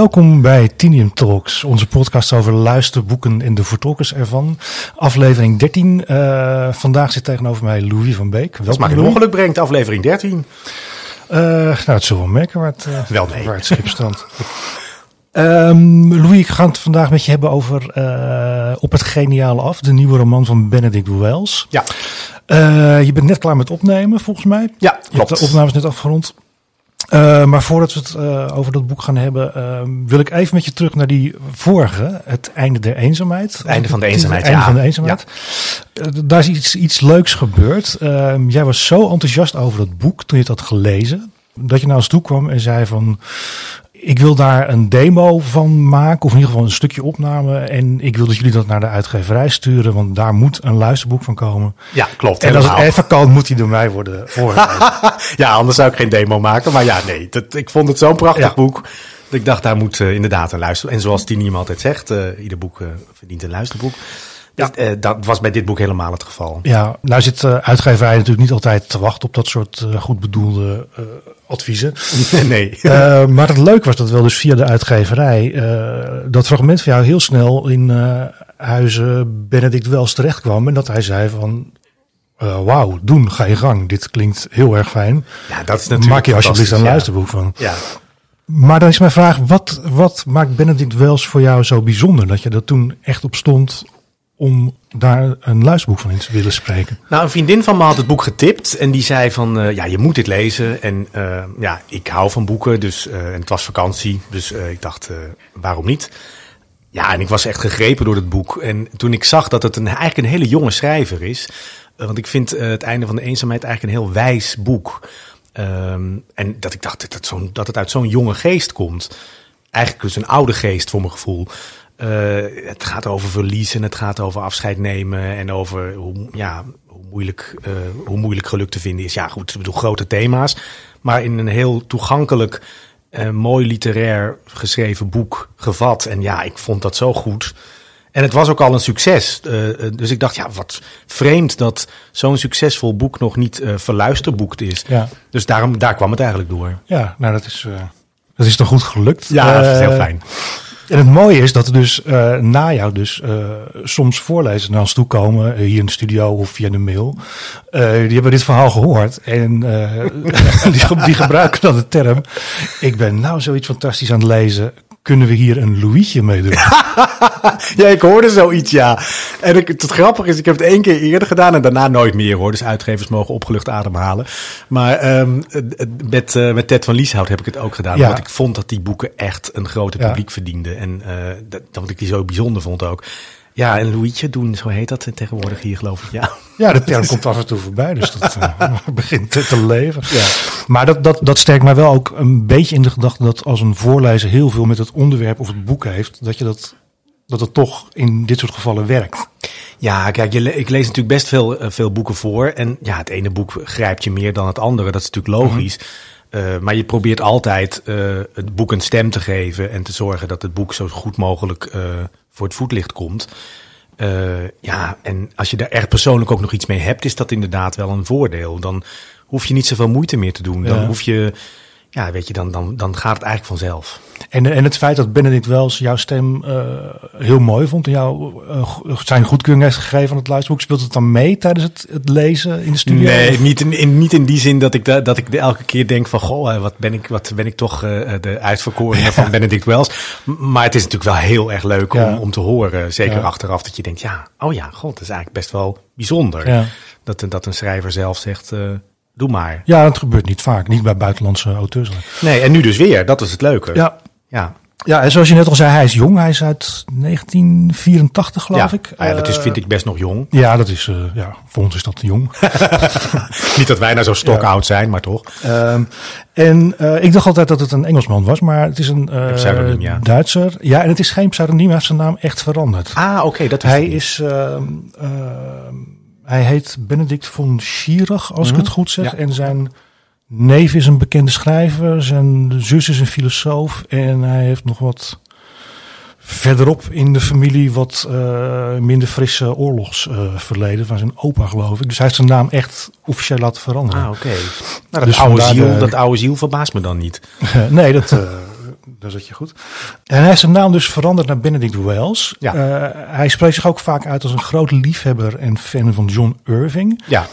Welkom bij Tinium Talks, onze podcast over luisterboeken en de vertolkers ervan. Aflevering 13. Uh, vandaag zit tegenover mij Louis van Beek. Welkom, maar het ongeluk brengt, aflevering 13. Uh, nou, het zullen we merken waar het, uh, Wel nee. waar het schip strandt. Um, Louis, ik ga het vandaag met je hebben over uh, Op het Geniale Af, de nieuwe roman van Benedict Wells. Ja. Uh, je bent net klaar met opnemen, volgens mij. Ja, klopt. Je hebt de opnames net afgerond. Uh, maar voordat we het uh, over dat boek gaan hebben, uh, wil ik even met je terug naar die vorige, Het Einde der Eenzaamheid. Het Einde van de Eenzaamheid, Het Einde ja. van de Eenzaamheid. Ja. daar is iets, iets leuks gebeurd. Ehm, jij was zo enthousiast over dat boek toen je het had gelezen, dat je naar ons toe kwam en zei van, ik wil daar een demo van maken, of in ieder geval een stukje opname. En ik wil dat jullie dat naar de uitgeverij sturen, want daar moet een luisterboek van komen. Ja, klopt. En als het even kan, moet die door mij worden voorgelezen. ja, anders zou ik geen demo maken. Maar ja, nee, dat, ik vond het zo'n prachtig ja. boek. Dat ik dacht, daar moet uh, inderdaad een luisterboek. En zoals Tini altijd zegt, uh, ieder boek uh, verdient een luisterboek. Ja. Dus, dat was bij dit boek helemaal het geval. Ja, nou zit uh, uitgeverij natuurlijk niet altijd te wachten op dat soort uh, goed bedoelde adviezen. nee. Maar het leuke was dat wel dus via de uitgeverij dat fragment van jou heel snel in huizen Benedict Wells terecht kwam. En dat hij zei van, uh, wauw, doen, ga je gang. Dit klinkt heel erg fijn. Ja, dat is natuurlijk Maak je alsjeblieft een luisterboek van. Ja. Maar dan is mijn vraag, wat, wat maakt Benedict Wells voor jou zo bijzonder? Dat je er toen echt op stond om daar een luisterboek van in te willen spreken? Nou, een vriendin van me had het boek getipt en die zei van, uh, ja, je moet dit lezen. En uh, ja, ik hou van boeken, dus uh, en het was vakantie, dus ik dacht, waarom niet? Ja, en ik was echt gegrepen door het boek. En toen ik zag dat het een, eigenlijk een hele jonge schrijver is, want ik vind het einde van de eenzaamheid eigenlijk een heel wijs boek. Um, en dat ik dacht dat het, zo, dat het uit zo'n jonge geest komt. Eigenlijk dus een oude geest voor mijn gevoel. Uh, het gaat over verlies en het gaat over afscheid nemen en over hoe, ja, hoe, moeilijk, uh, hoe moeilijk geluk te vinden is. Ja, goed, ik bedoel grote thema's, maar in een heel toegankelijk, uh, mooi literair geschreven boek gevat. En ja, ik vond dat zo goed. En het was ook al een succes. dus ik dacht, ja, wat vreemd dat zo'n succesvol boek nog niet verluisterboekt is. Ja. Dus daarom, daar kwam het eigenlijk door. Ja, nou dat is, dat is toch goed gelukt. Ja, dat is heel fijn. En het mooie is dat er dus uh, na jou dus uh, soms voorlezers naar ons toe komen, uh, hier in de studio of via de mail. die hebben dit verhaal gehoord en die, die, gebruiken dan de term. Ik ben nou zoiets fantastisch aan het lezen. Kunnen we hier een Louisje mee doen? ja, ik hoorde zoiets, ja. En ik, het grappige is, ik heb het één keer eerder gedaan en daarna nooit meer hoor. Dus uitgevers mogen opgelucht ademhalen. Maar um, met, uh, met Ted van Lieshout heb ik het ook gedaan. Ja. Want ik vond dat die boeken echt een grote publiek ja. verdienden. En uh, dat, dat ik die zo bijzonder vond ook. Ja, en Louietje doen, zo heet dat tegenwoordig hier geloof ik. Ja, ja de term komt af en toe voorbij, dus dat uh, begint te leven. Ja. Maar dat, dat, dat sterkt mij wel ook een beetje in de gedachte dat als een voorlezer heel veel met het onderwerp of het boek heeft, dat je dat, dat het toch in dit soort gevallen werkt. Ja, kijk, je, ik lees natuurlijk best veel, uh, veel boeken voor. En ja, het ene boek grijpt je meer dan het andere. Dat is natuurlijk logisch. Mm -hmm. uh, maar je probeert altijd uh, het boek een stem te geven en te zorgen dat het boek zo goed mogelijk voor het voetlicht komt. Uh, ja, en als je daar echt persoonlijk ook nog iets mee hebt, is dat inderdaad wel een voordeel. Dan hoef je niet zoveel moeite meer te doen. Dan Ja. hoef je, ja, weet je, dan, dan, dan gaat het eigenlijk vanzelf. En, en het feit dat Benedict Wells jouw stem uh, heel mooi vond en jou uh, zijn goedkeuring heeft gegeven aan het luisterboek, speelt het dan mee tijdens het, het lezen in de studio? Nee, niet in, in, niet in die zin dat ik, da, dat ik elke keer denk van, goh, eh, wat ben ik, wat ben ik toch uh, de uitverkorene van Benedict Wells. Maar het is natuurlijk wel heel erg leuk Ja. om, om te horen, zeker Ja. achteraf, dat je denkt, ja, oh ja, god, dat is eigenlijk best wel bijzonder. Ja. Dat, dat een schrijver zelf zegt, uh, doe maar. ja, dat gebeurt niet vaak. Niet bij buitenlandse auteurs. Nee, en nu dus weer, dat is het leuke. Ja, ja. ja, en zoals je net al zei, hij is jong. Hij is uit 1984, geloof ja. ik. Ah ja, dat is, Eh, vind ik best nog jong. Ja, dat is, uh, ja, voor ons is dat jong. Niet dat wij nou zo stokoud zijn, maar toch. Um, en uh, ik dacht altijd dat het een Engelsman was, maar het is een uh, pseudoniem, ja. Duitser. Ja, en het is geen pseudoniem, hij heeft zijn naam echt veranderd. Ah, oké, okay, dat wist Hij is, uh, hij heet Benedict von Schierach, als Mhm. ik het goed zeg. Ja. En zijn neef is een bekende schrijver, zijn zus is een filosoof en hij heeft nog wat verderop in de familie wat uh, minder frisse oorlogsverleden van zijn opa, geloof ik. Dus hij heeft zijn naam echt officieel laten veranderen. Ah, oké. Nou, dat, Dus oude ziel, de- dat oude ziel verbaast me dan niet. nee, dat, uh, daar zit je goed. En hij heeft zijn naam dus veranderd naar Benedict Wells. Ja. Eh, hij spreekt zich ook vaak uit als een groot liefhebber en fan van John Irving. Ja,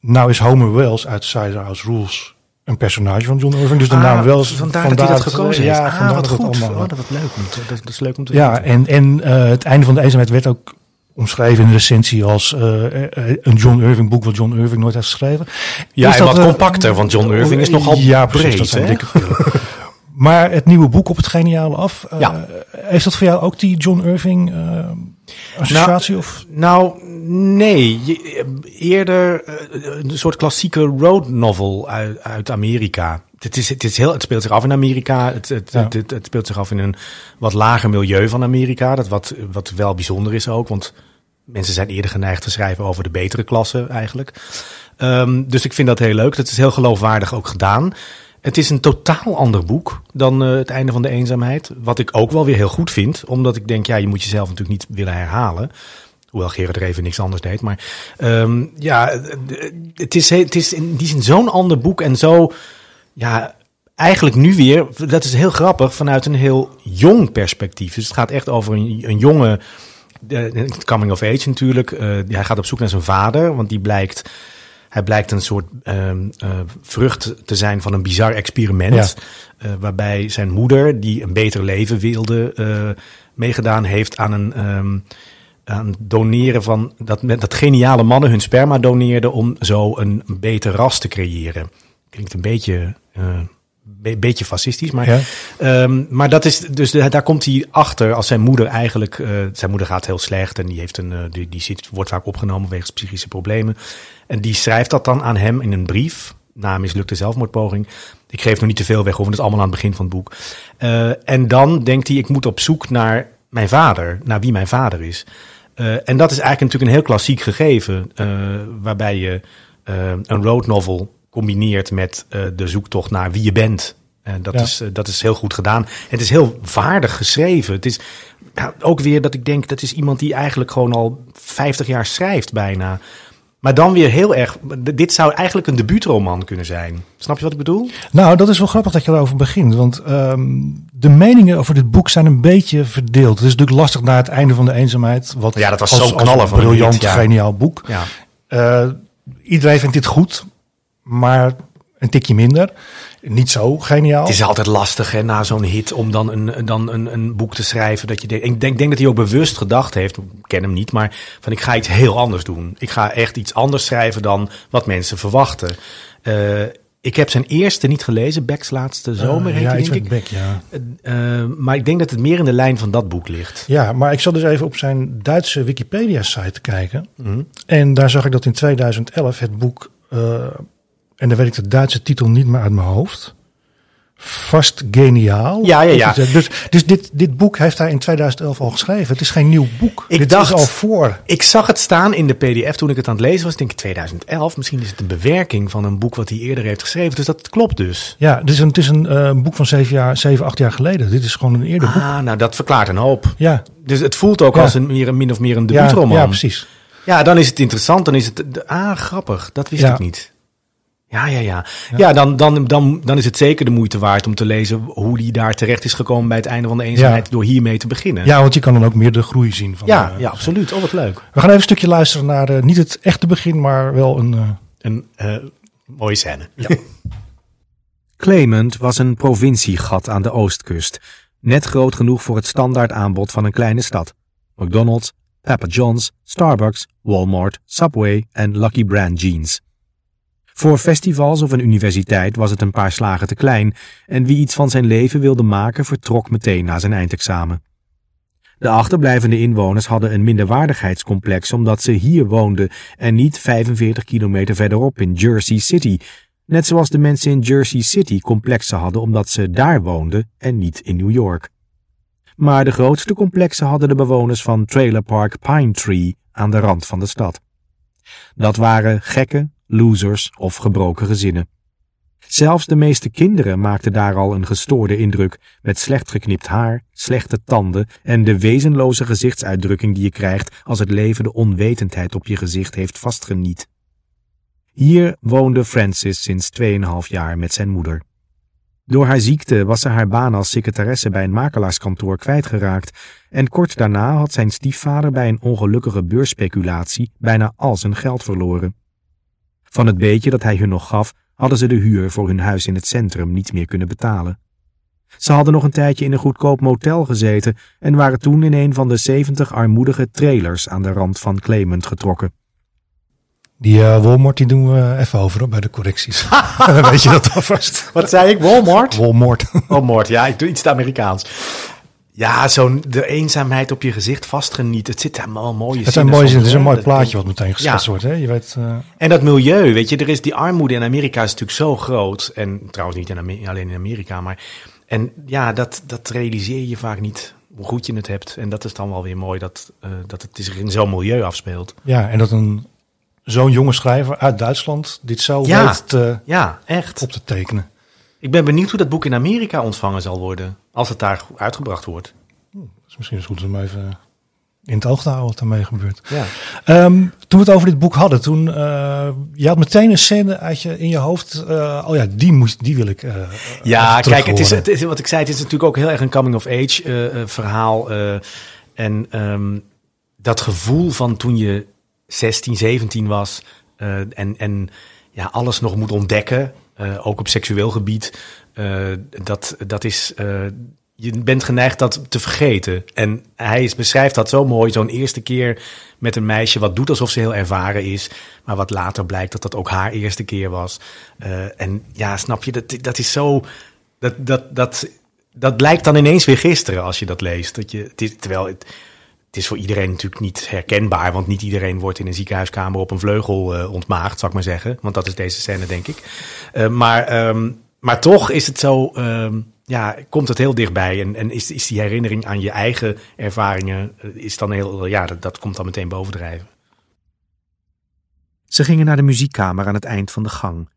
Nou is Homer Wells uit Ciderhouse Rules een personage van John Irving. Dus de Ah, naam Wells... vandaar, dat hij dat gekozen heeft. Ja, ah, vandaar wat dat het goed. allemaal- Oh, dat, leuk om te, dat, dat is leuk om te Ja, weten. en, en eh, het einde van de eenzaamheid werd ook omschreven in de recensie als eh, eh, een John Irving boek wat John Irving nooit heeft geschreven. Ja, Is en dat, wat eh, compacter, want John Irving is nogal ja, precies, breed, dat zijn dikke. Maar het nieuwe boek op het geniale af, eh, Ja. heeft dat voor jou ook die John Irving eh, associatie? of? Nou, nee. Je- Eerder eh, een soort klassieke road novel uit, uit Amerika. Het, is, het, is heel, het speelt zich af in Amerika. Het, het, Ja. het, speelt zich af in een wat lager milieu van Amerika. Dat wat, wat wel bijzonder is ook. Want mensen zijn eerder geneigd te schrijven over de betere klasse eigenlijk. Ehm, dus ik vind dat heel leuk. Dat is heel geloofwaardig ook gedaan. Het is een totaal ander boek dan eh, Het Einde van de Eenzaamheid. Wat ik ook wel weer heel goed vind. Omdat ik denk, ja, je moet jezelf natuurlijk niet willen herhalen. Hoewel Gerard er even niks anders deed. Maar ehm, ja, het is, het is in die zin zo'n ander boek. En zo, ja, eigenlijk nu weer, dat is heel grappig, vanuit een heel jong perspectief. Dus het gaat echt over een, een jonge, coming of age natuurlijk. Eh, hij gaat op zoek naar zijn vader, want die blijkt... Hij blijkt een soort ehm, eh, vrucht te zijn van een bizar experiment. eh, waarbij zijn moeder, die een beter leven wilde, eh, meegedaan heeft aan een ehm, aan doneren van dat, dat geniale mannen hun sperma doneerden om zo een beter ras te creëren. Klinkt een beetje, be- beetje fascistisch, maar Ja. Ehm, maar dat is dus de- daar komt hij achter als zijn moeder eigenlijk. eh, zijn moeder gaat heel slecht en die heeft een, eh, die, die zit, wordt vaak opgenomen wegens psychische problemen. En die schrijft dat dan aan hem in een brief na een mislukte zelfmoordpoging. Ik geef nog niet te veel weg, want dat is allemaal aan het begin van het boek. Eh, en dan denkt hij: ik moet op zoek naar mijn vader, naar wie mijn vader is. En dat is eigenlijk natuurlijk een heel klassiek gegeven, waarbij je een road novel combineert met eh, de zoektocht naar wie je bent. En dat, Ja. is, eh, dat is heel goed gedaan. Het is heel vaardig geschreven. Het is ja, ook weer dat ik denk, dat is iemand die eigenlijk gewoon al 50 jaar schrijft bijna. Maar dan weer heel erg, dit zou eigenlijk een debuutroman kunnen zijn. Snap je wat ik bedoel? Nou, dat is wel grappig dat je erover begint. Want ehm, de meningen over dit boek zijn een beetje verdeeld. Het is natuurlijk lastig naar het einde van de eenzaamheid. Wat Ja, dat was zo'n als knaller een van een briljant, ja. geniaal boek. Ja. Eh, iedereen vindt dit goed, maar een tikje minder. Niet zo geniaal. Het is altijd lastig hè, na zo'n hit om dan een, dan een, een boek te schrijven. Dat je denkt, ik denk, denk dat hij ook bewust gedacht heeft, ik ken hem niet, maar van ik ga iets heel anders doen. Ik ga echt iets anders schrijven dan wat mensen verwachten. Eh, ik heb zijn eerste niet gelezen, Beck's laatste zomer Eh, heet ja, denk ik. Beck, ja. Eh, maar ik denk dat het meer in de lijn van dat boek ligt. Ja, maar ik zat dus even op zijn Duitse Wikipedia-site te kijken. Mhm. En daar zag ik dat in 2011 het boek, en dan weet ik de Duitse titel niet meer uit mijn hoofd, Vast Geniaal. Ja, ja, ja. Dus, dus dit, dit boek heeft hij in 2011 al geschreven. Het is geen nieuw boek. Ik dit dacht- is al voor. Ik zag het staan in de PDF toen ik het aan het lezen was. Ik denk 2011, misschien is het een bewerking van een boek wat hij eerder heeft geschreven. Dus dat klopt dus. Ja, het is een, het is een eh, boek van zeven, jaar, zeven, acht jaar geleden. Dit is gewoon een eerder boek. Ah, nou dat verklaart een hoop. Ja, Dus het voelt ook Ja. als een, meer, min of meer een debuutroman. ja, precies. Ja, dan is het interessant. Dan is het. Ah, grappig. Dat wist Ja. ik niet. Ja, ja, ja. Ja, dan, dan, dan, dan is het zeker de moeite waard om te lezen hoe die daar terecht is gekomen bij het einde van de eenzaamheid. Door hiermee te beginnen. Ja, want je kan dan ook meer de groei zien. Van, ja, eh, ja, absoluut. Oh, wat leuk. We gaan even een stukje luisteren naar eh, niet het echte begin, maar wel een. eh, Een eh, mooie scène. Clement was een provinciegat aan de oostkust. Net groot genoeg voor het standaard aanbod van een kleine stad. McDonald's, Papa John's, Starbucks, Walmart, Subway en Lucky Brand jeans. Voor festivals of een universiteit was het een paar slagen te klein en wie iets van zijn leven wilde maken vertrok meteen na zijn eindexamen. De achterblijvende inwoners hadden een minderwaardigheidscomplex omdat ze hier woonden en niet 45 kilometer verderop in Jersey City, net zoals de mensen in Jersey City complexen hadden omdat ze daar woonden en niet in New York. Maar de grootste complexen hadden de bewoners van Trailer Park Pine Tree aan de rand van de stad. Dat waren gekken, losers of gebroken gezinnen. Zelfs de meeste kinderen maakten daar al een gestoorde indruk, met slecht geknipt haar, slechte tanden en de wezenloze gezichtsuitdrukking die je krijgt als het leven de onwetendheid op je gezicht heeft vastgeniet. Hier woonde Francis sinds 2,5 jaar met zijn moeder. Door haar ziekte was ze haar baan als secretaresse bij een makelaarskantoor kwijtgeraakt en kort daarna had zijn stiefvader bij een ongelukkige beursspeculatie bijna al zijn geld verloren. Van het beetje dat hij hun nog gaf, hadden ze de huur voor hun huis in het centrum niet meer kunnen betalen. Ze hadden nog een tijdje in een goedkoop motel gezeten en waren toen in een van de zeventig armoedige trailers aan de rand van Clement getrokken. Die uh, Walmart die doen we even over bij de correcties. Weet je dat alvast? Wat zei ik? Walmart? Walmart. Walmart, ja, ik doe iets te Amerikaans. Ja, zo'n de eenzaamheid op je gezicht vastgeniet. Het zit helemaal mooie Het zijn mooie. Het is een mooi plaatje wat meteen geschetst Ja. wordt. Hè? Je weet, uh... En dat milieu, weet je, er is die armoede in Amerika is natuurlijk zo groot. En trouwens niet in alleen in Amerika, maar. En ja, dat, dat realiseer je vaak niet hoe goed je het hebt. En dat is dan wel weer mooi dat, uh, dat het zich in zo'n milieu afspeelt. Ja, en dat een zo'n jonge schrijver uit Duitsland dit zo Ja. weet te, Ja, echt. op te tekenen. Ik ben benieuwd hoe dat boek in Amerika ontvangen zal worden. Als het daar uitgebracht wordt. Dus misschien is het goed om even in het oog te houden wat ermee gebeurt. Ja. Ehm, toen we het over dit boek hadden, toen uh, je had meteen een scène uit je, in je hoofd. Uh, oh ja, die, moest, die wil ik. Uh, ja, kijk, het is, het is wat ik zei. Het is natuurlijk ook heel erg een coming of age verhaal. en um, dat gevoel van toen je 16, 17 was en, en ja, alles nog moet ontdekken, ook op seksueel gebied. Dat, dat is je bent geneigd dat te vergeten. En hij beschrijft dat zo mooi, zo'n eerste keer met een meisje wat doet alsof ze heel ervaren is, maar wat later blijkt dat dat ook haar eerste keer was. Uh, en ja, snap je, dat, dat is zo, dat, dat, dat, dat lijkt dan ineens weer gisteren als je dat leest. Dat je, terwijl het, is voor iedereen natuurlijk niet herkenbaar, want niet iedereen wordt in een ziekenhuiskamer op een vleugel ontmaagd, zal ik maar zeggen. Want dat is deze scène, denk ik. Maar, um, maar toch is het zo. Um, ja, komt het heel dichtbij. En, en is, is die herinnering aan je eigen ervaringen, is dan heel, ja, dat, komt dan meteen bovendrijven. Ze gingen naar de muziekkamer aan het eind van de gang.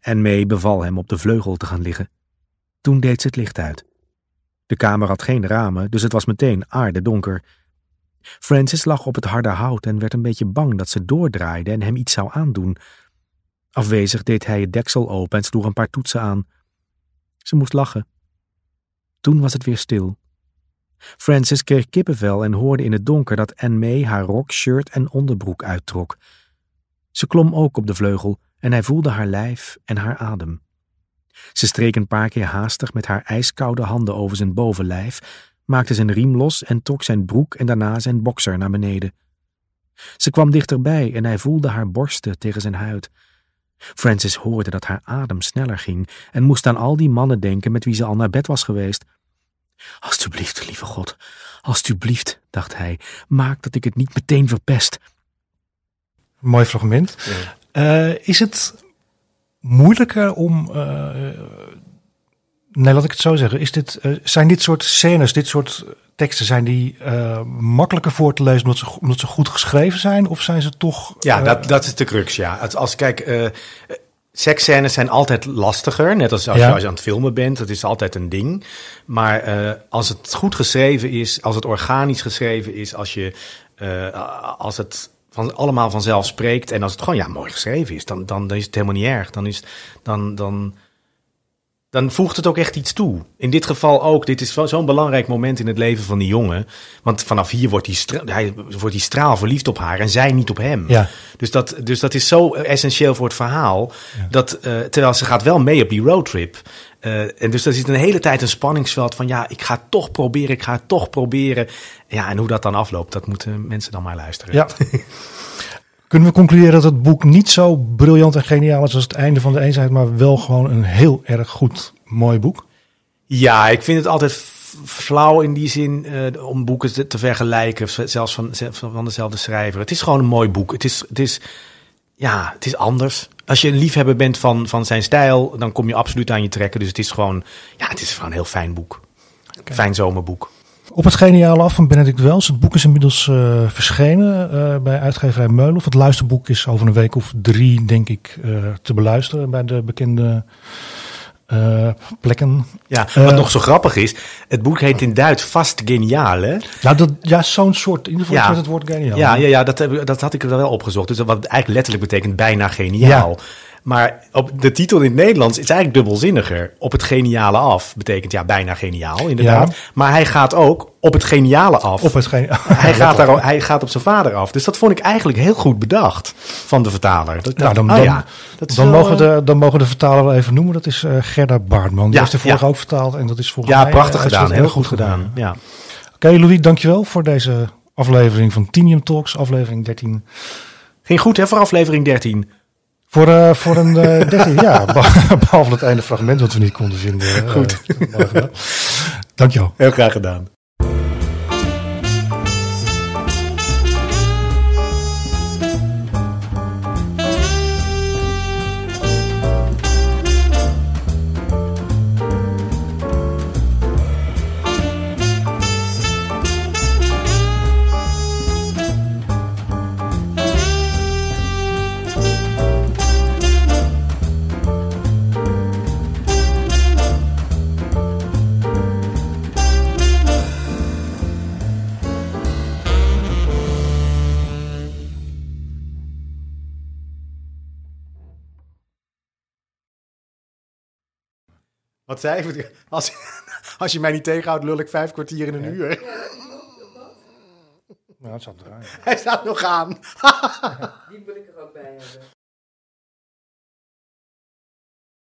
En May beval hem op de vleugel te gaan liggen. Toen deed ze het licht uit. De kamer had geen ramen, dus het was meteen aardedonker. Francis lag op het harde hout en werd een beetje bang dat ze doordraaide en hem iets zou aandoen. Afwezig deed hij het deksel open en sloeg een paar toetsen aan. Ze moest lachen. Toen was het weer stil. Francis kreeg kippenvel en hoorde in het donker dat Anne May haar rok, shirt en onderbroek uittrok. Ze klom ook op de vleugel en hij voelde haar lijf en haar adem. Ze streek een paar keer haastig met haar ijskoude handen over zijn bovenlijf, maakte zijn riem los en trok zijn broek en daarna zijn bokser naar beneden. Ze kwam dichterbij en hij voelde haar borsten tegen zijn huid. Francis hoorde dat haar adem sneller ging en moest aan al die mannen denken met wie ze al naar bed was geweest. Alsjeblieft, lieve God, alsjeblieft, dacht hij, maak dat ik het niet meteen verpest. Mooi fragment. Ja. Uh, is het moeilijker om. Uh, nee, laat ik het zo zeggen. Is dit, uh, zijn dit soort scènes, dit soort teksten, zijn die makkelijker voor te lezen omdat ze, omdat ze goed geschreven zijn? Of zijn ze toch. Ja, dat, dat is de crux, ja. Als, als kijk. Seksscènes zijn altijd lastiger, net als als, ja. je, als je aan het filmen bent. Dat is altijd een ding. Maar als het goed geschreven is, als het organisch geschreven is, als, je, als het van, allemaal vanzelf spreekt en als het gewoon ja, mooi geschreven is, dan, dan, dan is het helemaal niet erg. Dan, is, dan, dan, dan voegt het ook echt iets toe. In dit geval ook. Dit is zo'n belangrijk moment in het leven van die jongen. Want vanaf hier wordt hij, stra hij, wordt straal verliefd op haar en zij niet op hem. Ja. Dus, dat, dus dat is zo essentieel voor het verhaal. Ja. Dat, uh, terwijl ze gaat wel mee op die roadtrip. Uh, en dus er zit een hele tijd een spanningsveld van ja, ik ga het toch proberen, ik ga het toch proberen. Ja, en hoe dat dan afloopt, dat moeten mensen dan maar luisteren. Ja. Kunnen we concluderen dat het boek niet zo briljant en geniaal is als het einde van de eenzaamheid, maar wel gewoon een heel erg goed, mooi boek? Ja, ik vind het altijd flauw in die zin uh, om boeken te, te, vergelijken, zelfs van, van dezelfde schrijver. Het is gewoon een mooi boek. Het is, het is, ja, het is anders. Als je een liefhebber bent van, van zijn stijl, dan kom je absoluut aan je trekken. Dus het is gewoon, ja, het is gewoon een heel fijn boek. Okay. Fijn zomerboek. Op het geniale af van Benedict Wells. Het boek is inmiddels uh, verschenen uh, bij uitgeverij Meulhof. Het luisterboek is over een week of drie, denk ik, uh, te beluisteren bij de bekende plekken. Ja, wat nog zo grappig is, het boek heet in Duits vast geniaal, hè? Nou, dat, ja, zo'n soort, in ieder geval ja. met het woord geniaal. Ja, ja, ja dat, dat had ik er wel opgezocht. Dus wat eigenlijk letterlijk betekent bijna geniaal. Ja. Maar op de titel in het Nederlands is eigenlijk dubbelzinniger. Op het geniale af betekent ja bijna geniaal, inderdaad. Ja. Maar hij gaat ook op het geniale af. Op het hij, gaat daar, hij gaat op zijn vader af. Dus dat vond ik eigenlijk heel goed bedacht van de vertaler. Dat Nou, dan, oh dan, ja, dat is dan, wel, mogen de, dan mogen de vertaler wel even noemen. Dat is eh, Gerda Baartman. Die Ja, heeft de vorige ook vertaald. En dat is volgens Ja, mij... prachtig eh, gedaan. Heel goed gedaan. Ja. Oké, Louis, dankjewel voor deze aflevering van Tinium Talks, aflevering 13. Ging goed hè voor aflevering 13. Voor, eh, voor een eh 13, ja, beh- behalve het ene fragment wat we niet konden vinden. eh, Goed. gedaan. Dankjewel. Heel graag gedaan. Wat zei je? Als, als je mij niet tegenhoudt, lul ik vijf kwartier in een uur. Nou, het zal draaien. Hij staat nog aan. Die wil ik er ook bij hebben.